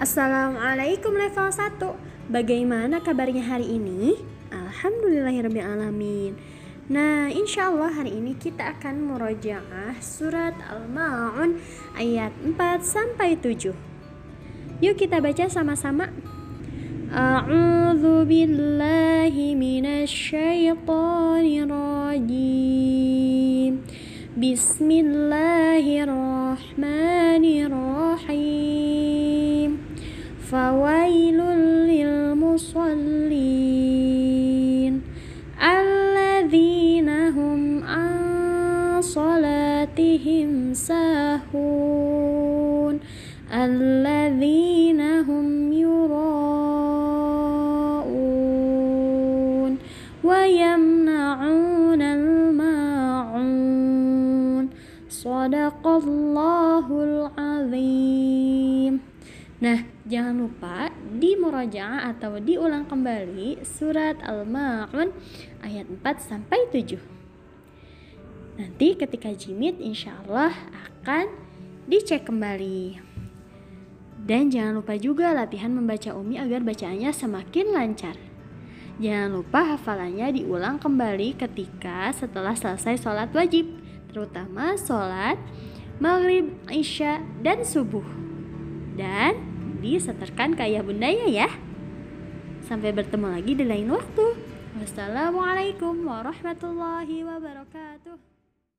Assalamualaikum level 1 Bagaimana kabarnya hari ini? Alhamdulillahirrahmanirrahim Nah insya Allah hari ini kita akan murojaah surat Al-Ma'un ayat 4 sampai 7 Yuk kita baca sama-sama. A'udzu billahi minasyaitonir rajim Bismillahirrahmanirrahim فويل للمصلين الذين هم عن صلاتهم ساهون الذين هم يراءون ويمنعون الماعون صدق الله العظيم Nah, jangan lupa di murojaah atau diulang kembali surat Al-Ma'un ayat 4 sampai 7. Nanti ketika jimit insya Allah akan dicek kembali. Dan jangan lupa juga latihan membaca Umi agar bacaannya semakin lancar. Jangan lupa hafalannya diulang kembali ketika setelah selesai sholat wajib, terutama sholat maghrib, isya, dan subuh. Dan diseterkan ke ayah bundanya ya. Sampai bertemu lagi di lain waktu. Wassalamualaikum warahmatullahi wabarakatuh.